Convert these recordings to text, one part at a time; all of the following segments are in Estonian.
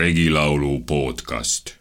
regilaulu podcast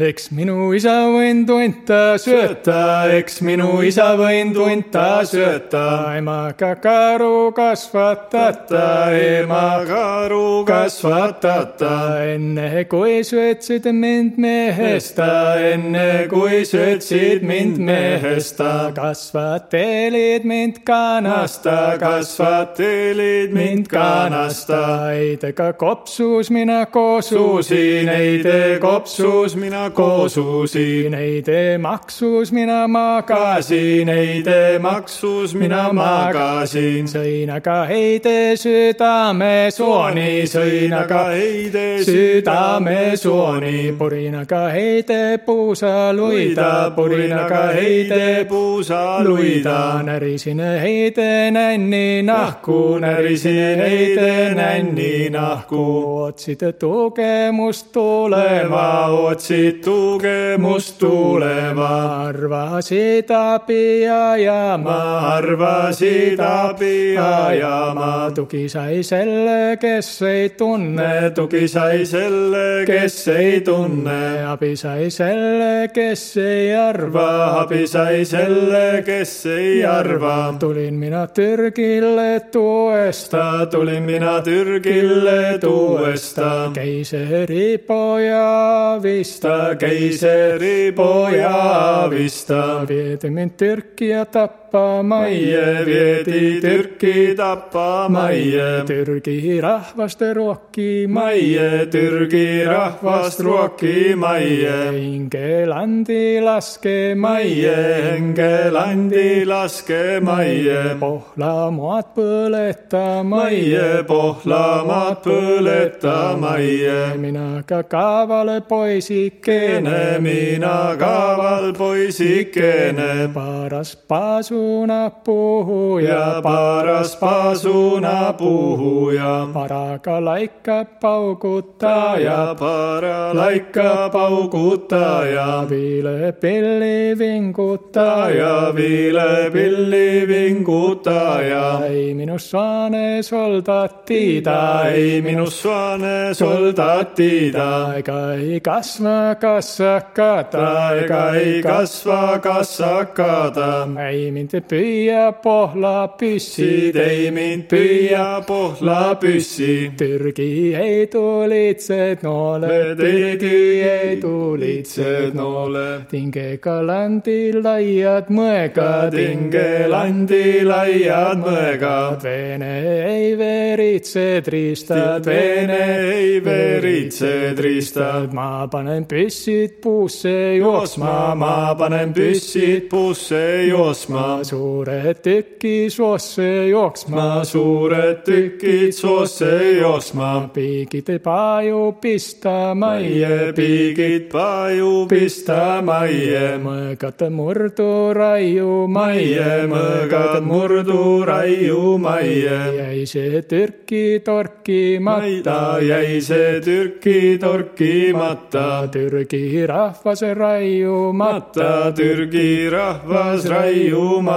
eks minu isa võin tunta sööta, eks minu isa võin tunta sööta. emaga karu kasvatata, emaga karu kasvatata. enne kui söötsid mind mehesta, enne kui söötsid mind mehesta. kasvatelid mind kanasta, kasvatelid mind kanasta. Heidega kopsus mina koosusin, heide kopsus mina koosusin, ei tee maksus, mina magasin, ei tee maksus, mina magasin. sõin aga heide südame sooni, sõin aga heide südame sooni, purinaga heide puusa luida, purinaga heide puusa luida. närisin heide nänni nahku, närisin heide nänni nahku, otsid tugemust tulema, otsid tugemus tulema, arvasid abi ja ma arvasid abi ja ma tugi sai selle, kes ei tunne, tugi sai selle, kes ei tunne, abi sai selle, kes ei arva, abi sai selle, kes ei arva. tulin mina Türgile tuesta, tulin mina Türgile tuesta, keiseripoja vista keiseripoja vista. viedi mind Türki ja tappama ja viedi Türki tappama ja Türgi rahvast rookima ja Türgi rahvast rookima ja Ingelandi laskema ja Ingelandi laskema ja Pohlamaad põletama ja Pohlamaad põletama ja mina ka kaval poisikene, mina kaval poisikene, paras pasuna puhuja, paras pasuna puhuja, paraga laika paugutaja, para laika paugutaja, viilepilli vingutaja, viilepilli vingutaja, ei minust saane soldatida, ei minust saane soldatida, ega ei kasva kassakata, ega ei kasva kassakata. ei mind püüa pohlapüssid, ei mind püüa pohlapüssid. Türgi ei tulitsed noole, Türgi ei tulitsed noole. Tingega landi laiad mõegad, Tingelandi laiad mõegad. Vene ei veritsed riistad, Vene ei veritsed riistad. ma panen püssid puusse jooksma, ma panen püssid puusse jooksma. Suured tükid soosse jooksma, suured tükid soosse jooksma. piigid paju pista majja, piigid paju pista majja. mõõgad murdu raiu majja, mõõgad murdu raiu majja. jäi see Türki torkimata, jäi see Türki torkimata. Türgi rahvas raiumata, Türgi rahvas raiumata.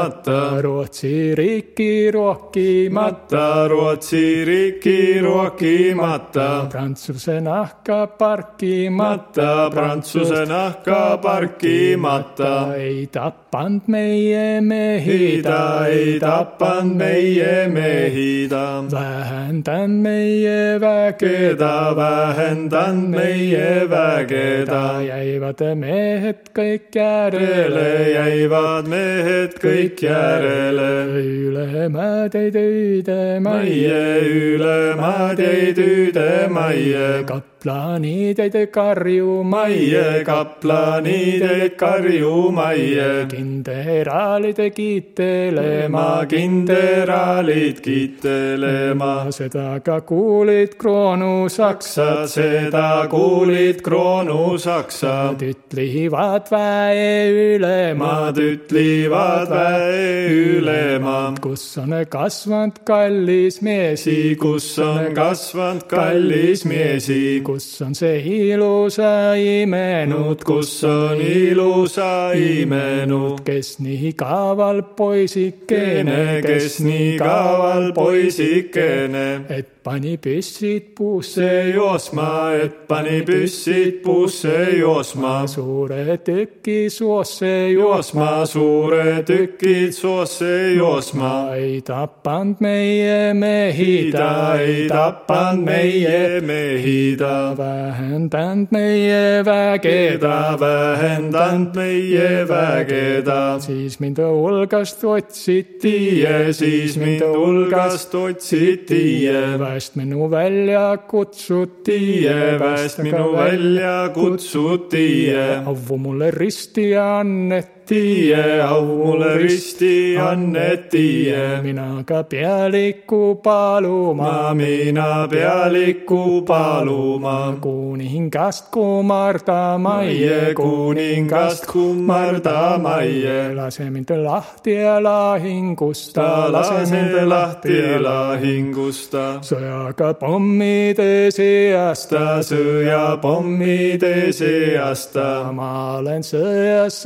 Rootsi riiki rookimata, Rootsi riiki rookimata. Prantsuse nahka parkimata, Prantsuse nahka parkimata. ei tapanud meie mehi, ta ei tapanud meie mehi, ta vähendanud meie väge, ta vähendanud meie väge, ta jäivad mehed kõik järele, jäivad mehed kõik järele. üle mäed ei tüüde majja, üle mäed ei tüüde majja, kaplanid ei karju majja, kaplanid ei karju majja, kindralid kiitelema, kindralid kiitelema, seda ka kuulid kroonu saksad, seda kuulid kroonu saksad, ütlevad väe ülemad, ütlevad väe ülemad, kus on kasvanud kallis meesi, kus on kasvanud kallis meesi, kus on see ilusa imenud, kus on ilusa imenud, kes nii kaval poisikene, kes nii kaval poisikene, et pani püssid puusse joosma, et pani püssid puusse joosma, suure tüki suosse joosma, suure tükid soosse joosma. ei tapanud meie mehi, ta ei tapanud meie mehi, ta vähendanud meie väge, ta vähendanud meie väge, ta siis mind hulgast otsiti ja siis mind hulgast otsiti ja väest minu välja kutsuti ja väest minu välja kutsuti ja avu mulle risti anneti ja au mulle risti anneti ja mina ka pealiku paluma, mina pealiku paluma. kuningast kummardama ja kuningast kummardama ja lase mind lahti lahingust, ta lase mind lahti lahingust. sõjaga pommide seast, sõjapommide seast. ma olen sõjas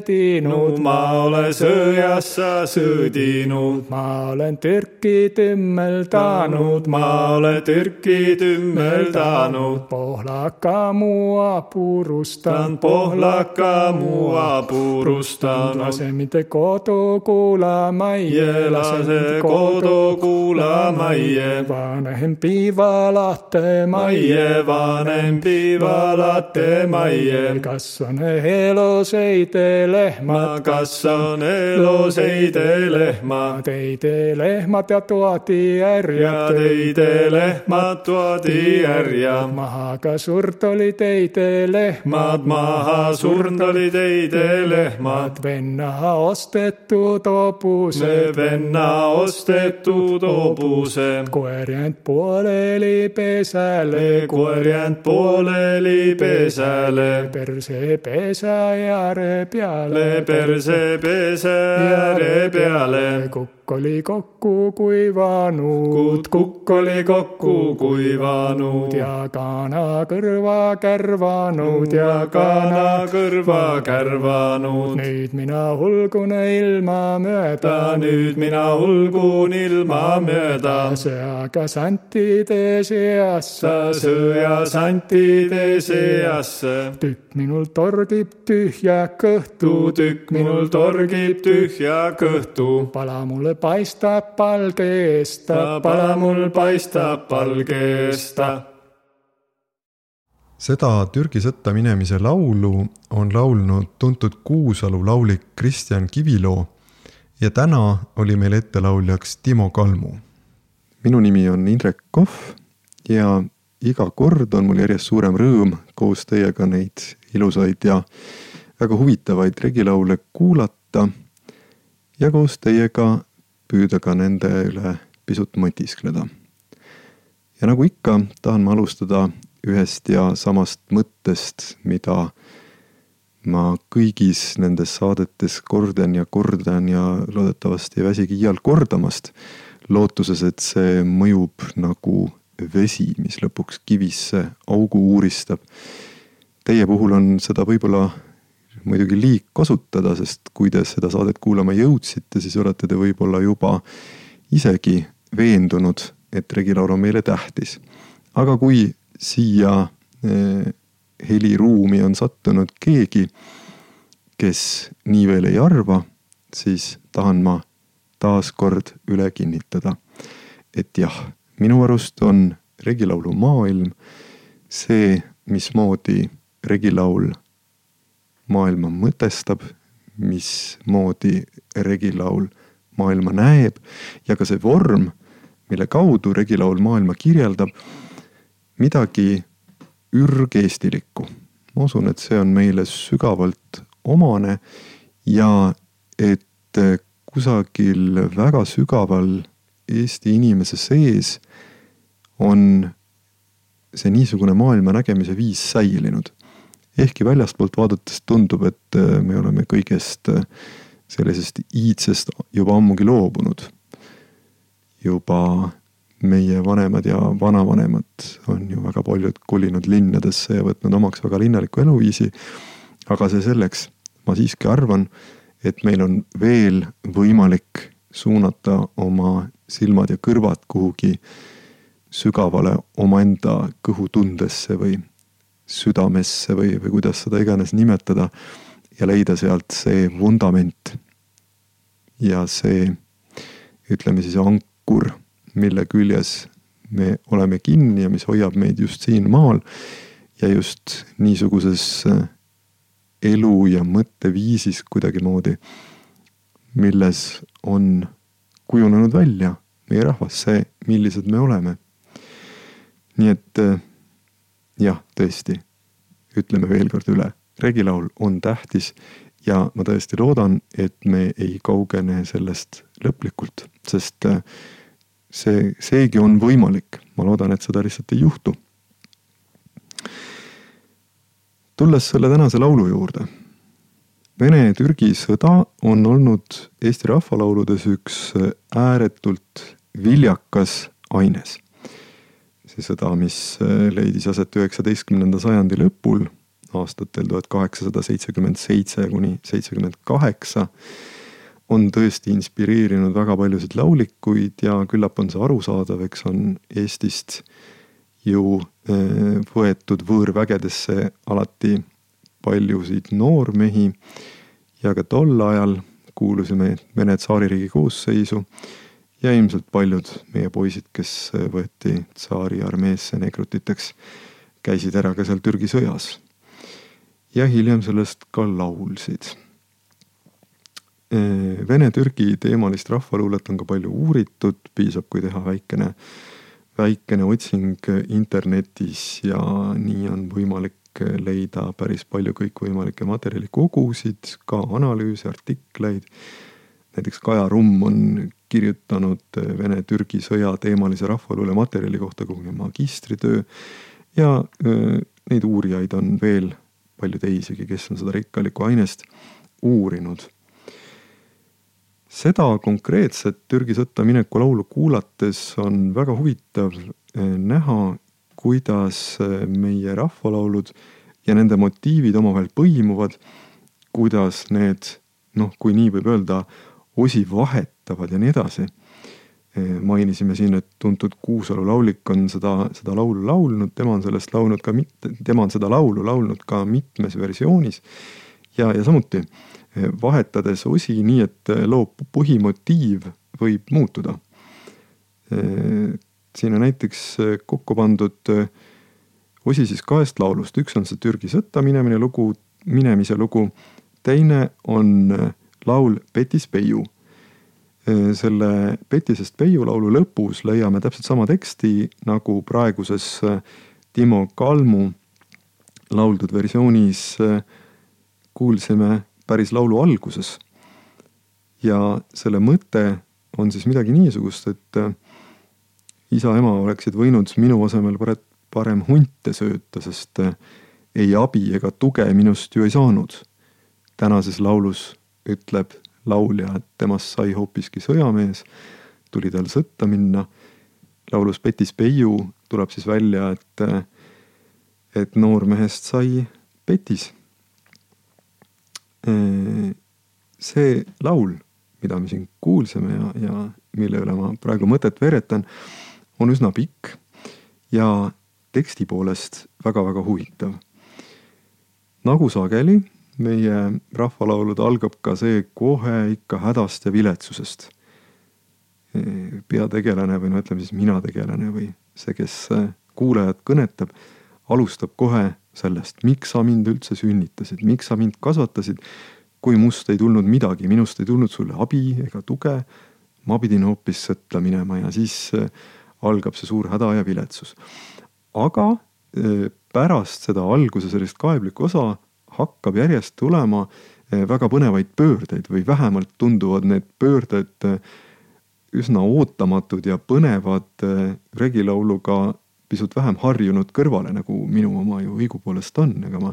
sõdinud, ma olen sõjas sõdinud, ma olen Türki tümmeldanud, ma olen Türki tümmeldanud. pohlaka mua purustan, pohlaka mua purustan. lase mind kodu kuulama, lase kodu kuulama, vanem piivalate maie, vanem piivalate maie. kas on eluseid lehmad, kas on eluseid lehmad, teide lehmad ja toodi härjad, ja teide lehmad toodi härja. maha ka surd oli teide lehmad, maha surnud oli teide lehmad, venna ostetud hobuse, venna ostetud hobuse. koer jäänud pooleli pesale, koer jäänud pooleli pesale, perse pesa ääre peale, perse pesa ääre peale. kukk oli kokku kuivanud, kukk oli kokku kuivanud ja kana kõrva kärvanud ja kana kõrva kärvanud. nüüd mina hulgun ilma mööda, nüüd mina hulgun ilma mööda. sõjaga santide seassa, sõjasantide seasse. tükk minul torgib tühja kõhtu, tükk minul torgib tühja kõhtu. pala mulle paistab palgeest, pala mul paistab palgeest. seda Türgi sõtta minemise laulu on laulnud tuntud Kuusalu laulik Kristjan Kiviloo ja täna oli meil ettelauljaks Timo Kalmu. minu nimi on Indrek Kohv ja iga kord on mul järjest suurem rõõm koos teiega neid ilusaid ja väga huvitavaid regilaule kuulata ja koos teiega püüda ka nende üle pisut mõtiskleda. ja nagu ikka, tahan ma alustada ühest ja samast mõttest, mida ma kõigis nendes saadetes kordan ja kordan ja loodetavasti ei väsigi iial kordamast, lootuses, et see mõjub nagu vesi, mis lõpuks kivisse augu uuristab. Teie puhul on seda võib-olla muidugi liig kasutada, sest kui te seda saadet kuulama jõudsite, siis olete te võib-olla juba isegi veendunud, et regilaul on meile tähtis. aga kui siia heliruumi on sattunud keegi, kes nii veel ei arva, siis tahan ma taaskord üle kinnitada, et jah, minu arust on regilaulu maailm see, mismoodi regilaul maailma mõtestab, mismoodi regilaul maailma näeb ja ka see vorm, mille kaudu regilaul maailma kirjeldab, midagi ürgeestilikku. ma usun, et see on meile sügavalt omane ja et kusagil väga sügaval Eesti inimese sees on see niisugune maailma nägemise viis säilinud. Ehkki väljastpoolt vaadates tundub, et me oleme kõigest sellisest iidsest juba ammugi loobunud. juba meie vanemad ja vanavanemad on ju väga paljud kolinud linnadesse ja võtnud omaks väga linnaliku eluviisi. aga see selleks, ma siiski arvan, et meil on veel võimalik suunata oma silmad ja kõrvad kuhugi sügavale omaenda kõhutundesse või südamesse või, või kuidas seda iganes nimetada ja leida sealt see vundament ja see, ütleme siis ankur, mille küljes me oleme kinni ja mis hoiab meid just siin maal ja just niisuguses äh, elu ja mõtteviisis kuidagimoodi, milles on kujunenud välja meie rahvas, see, millised me oleme. nii et äh, jah, tõesti, ütleme veel kord üle, regilaul on tähtis ja ma tõesti loodan, et me ei kaugene sellest lõplikult, sest äh, see, seegi on võimalik, ma loodan, et seda lihtsalt ei juhtu. tulles selle tänase laulu juurde. Vene-Türgi sõda on olnud Eesti rahvalauludes üks ääretult viljakas aines. See sõda, mis leidis aset üheksateistkümnenda sajandi lõpul, aastatel tuhat kaheksasada seitsekümmend seitse kuni seitsekümmend kaheksa on tõesti inspireerinud väga paljusid laulikuid ja küllap on see arusaadav, eks on Eestist ju äh, võetud võõrvägedesse alati paljusid noormehi. Ja ka tol ajal kuulusime Vene tsaaririigi koosseisu ja ilmselt paljud meie poisid, kes võeti tsaari armeesse negrutiteks, käisid ära ka seal Türgi sõjas. ja hiljem sellest ka laulsid Äh, Vene-Türgi teemalist rahvaluulet on ka palju uuritud, piisab, kui teha väikene, väikene otsing internetis ja nii on võimalik leida päris palju kõikvõimalikke materjalikogusid, ka analüüse, artikleid. näiteks Kaja Rumm on kirjutanud Vene-Türgi sõja teemalise rahvaluule materjali kohta kuhugi magistritöö. Ja äh, neid uurijaid on veel palju teisigi, kes on seda rikkalikku ainest uurinud. Seda konkreetset Türgi sõtta mineku laulu kuulates on väga huvitav eh, näha, kuidas eh, meie rahvalaulud ja nende motiivid omavahel põimuvad, kuidas need noh, kui nii võib öelda, osi vahetavad ja nii edasi. Mainisime siin, et tuntud Kuusalu laulik on seda, seda laulu laulnud, tema on sellest laulnud ka mitte, tema on seda laulu laulnud ka mitmes versioonis. ja, ja samuti vahetades osi nii, et loo põhimotiiv võib muutuda. siin on näiteks kokku pandud osi siis kahest laulust, üks on see Türgi sõtta minemine lugu, minemise lugu, teine on laul Petis Peiu. selle Petisest Peiu laulu lõpus leiame täpselt sama teksti nagu praeguses Timo Kalmu lauldud versioonis kuulsime päris laulu alguses. ja selle mõte on siis midagi niisugust, et äh, isa-ema oleksid võinud minu asemel parem hunte sööta, sest äh, ei abi ega tuge minust ju ei saanud. tänases laulus ütleb laulja, et temast sai hoopiski sõjamees, tuli tal sõtta minna. laulus Petis Peiu tuleb siis välja, et, et noormehest sai Petis see laul, mida me siin kuulsime ja, ja mille üle ma praegu mõtet veeretan, on üsna pikk ja teksti poolest väga-väga huvitav. nagu sageli meie rahvalaulude algab ka see kohe ikka hädast ja viletsusest. Peategelane või no ütleme siis mina tegelane või see, kes äh, kuulajat kõnetab, alustab kohe sellest, miks sa mind üldse sünnitasid, miks sa mind kasvatasid. kui must ei tulnud midagi, minust ei tulnud sulle abi ega tuge. ma pidin hoopis sõtta minema ja siis äh, algab see suur häda ja viletsus. aga äh, pärast seda alguse sellist kaeblikku osa hakkab järjest tulema äh, väga põnevaid pöördeid või vähemalt tunduvad need pöörded üsna ootamatud ja põnevad regilauluga pisut vähem harjunud kõrvale, nagu minu oma ju õigupoolest on, ega ma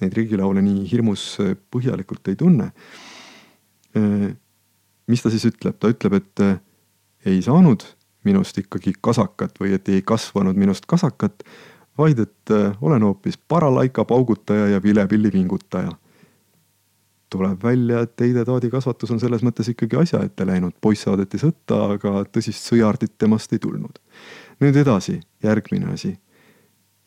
neid riigilaule nii hirmus põhjalikult ei tunne. Mis ta siis ütleb, ta ütleb, et ei saanud minust ikkagi kasakat või et ei kasvanud minust kasakat, vaid et äh, olen hoopis paralaika paugutaja ja vilepilli vingutaja. tuleb välja, et Heide Taadi kasvatus on selles mõttes ikkagi asja ette läinud, poiss saadeti sõtta, aga tõsist sõjardit temast ei tulnud. nüüd edasi, järgmine asi.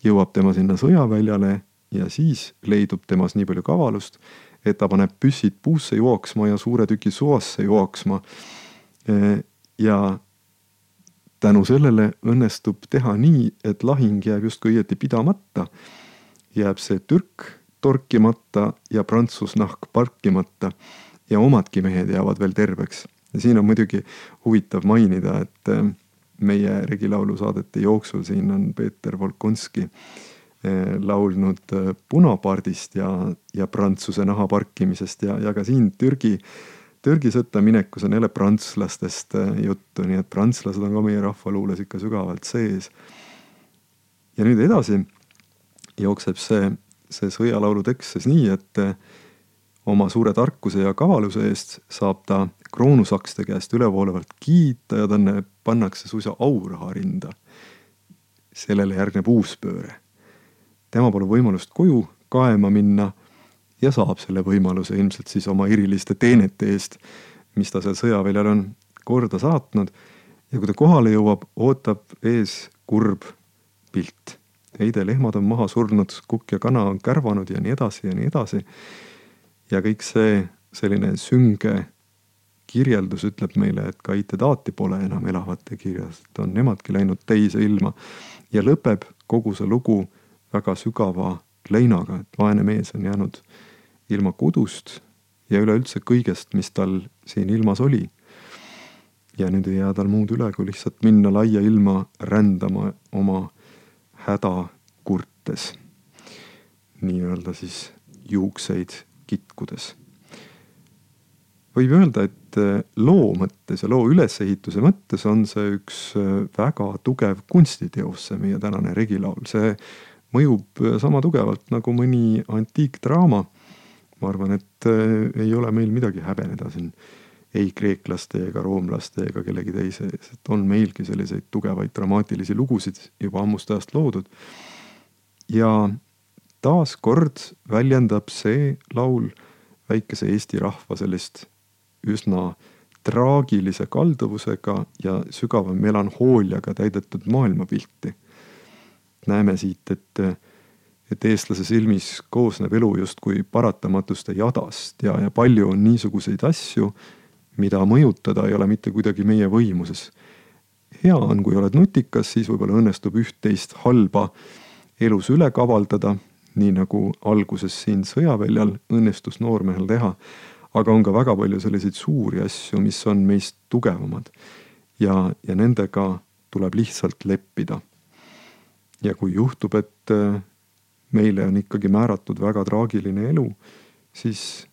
jõuab tema sinna sõjaväljale ja siis leidub temas nii palju kavalust, et ta paneb püssid puusse jooksma ja suure tüki soasse jooksma. ja tänu sellele õnnestub teha nii, et lahing jääb justkui õieti pidamata. jääb see türk torkimata ja prantsusnahk parkimata ja omadki mehed jäävad veel terveks. ja siin on muidugi huvitav mainida, et äh, meie regilaulu saadete jooksul siin on Peeter Volkonski äh, laulnud äh, punapardist ja, ja Prantsuse naha parkimisest ja, ja ka siin Türgi äh, Türgi sõtta minekus on jälle prantslastest äh, juttu, nii et prantslased on ka meie rahvaluules ikka sügavalt sees. ja nüüd edasi jookseb see, see sõjalaulu tekst siis nii, et äh, oma suure tarkuse ja kavaluse eest saab ta kroonusakste käest ülevoolevalt kiita ja talle pannakse suisa auraha rinda. sellele järgneb uus pööre. tema pole võimalust koju kaema minna ja saab selle võimaluse ilmselt siis oma eriliste teenete eest, mis ta seal sõjaväljal on korda saatnud. ja kui ta kohale jõuab, ootab ees kurb pilt. Heide lehmad on maha surnud, kukk ja kana on kärvanud ja nii edasi ja nii edasi. ja kõik see selline sünge kirjeldus ütleb meile, et ka Itedaati pole enam elavate kirjas, et on nemadki läinud teise ilma. ja lõpeb kogu see lugu väga sügava leinaga, et vaene mees on jäänud ilma kodust ja üleüldse kõigest, mis tal siin ilmas oli. ja nüüd ei jää tal muud üle, kui lihtsalt minna laia ilma rändama oma häda kurtes. nii-öelda siis juukseid kitkudes. võib öelda, et äh, loo mõttes ja loo ülesehituse mõttes on see üks äh, väga tugev kunstiteos, see meie tänane regilaul, see mõjub äh, sama tugevalt nagu mõni antiikdraama ma arvan, et äh, ei ole meil midagi häbeneda siin ei kreeklaste ega roomlaste ega kellegi teise ees, et on meilgi selliseid tugevaid dramaatilisi lugusid juba ammust ajast loodud. ja taaskord väljendab see laul väikese Eesti rahva sellist üsna traagilise kalduvusega ja sügava melanhooliaga täidetud maailmapilti. näeme siit, et et eestlase silmis koosneb elu justkui paratamatuste jadast ja, ja palju on niisuguseid asju, mida mõjutada ei ole mitte kuidagi meie võimuses. hea on, kui oled nutikas, siis võib-olla õnnestub üht-teist halba elus üle kavaldada, nii nagu alguses siin sõjaväljal õnnestus noormehel teha. aga on ka väga palju selliseid suuri asju, mis on meist tugevamad. ja, ja nendega tuleb lihtsalt leppida. ja kui juhtub, et meile on ikkagi määratud väga traagiline elu, siis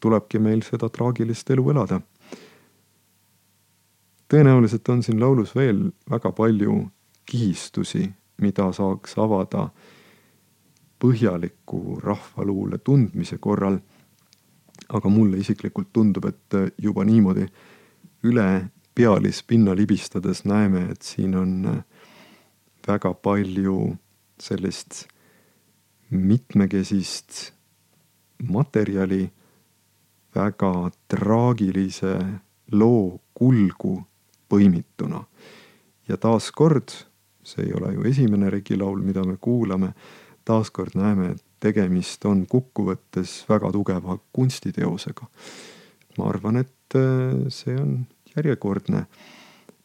tulebki meil seda traagilist elu elada. tõenäoliselt on siin laulus veel väga palju kihistusi, mida saaks avada põhjaliku rahvaluule tundmise korral. aga mulle isiklikult tundub, et juba niimoodi üle pealispinna libistades näeme, et siin on väga palju sellist mitmekesist materjali väga traagilise loo kulgu põimituna. ja taaskord, see ei ole ju esimene regilaul, mida me kuulame, taaskord näeme, et tegemist on kokkuvõttes väga tugeva kunstiteosega. ma arvan, et äh, see on järjekordne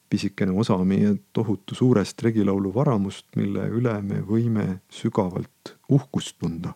pisikene osa meie tohutu suurest regilaulu varamust, mille üle me võime sügavalt uhkust tunda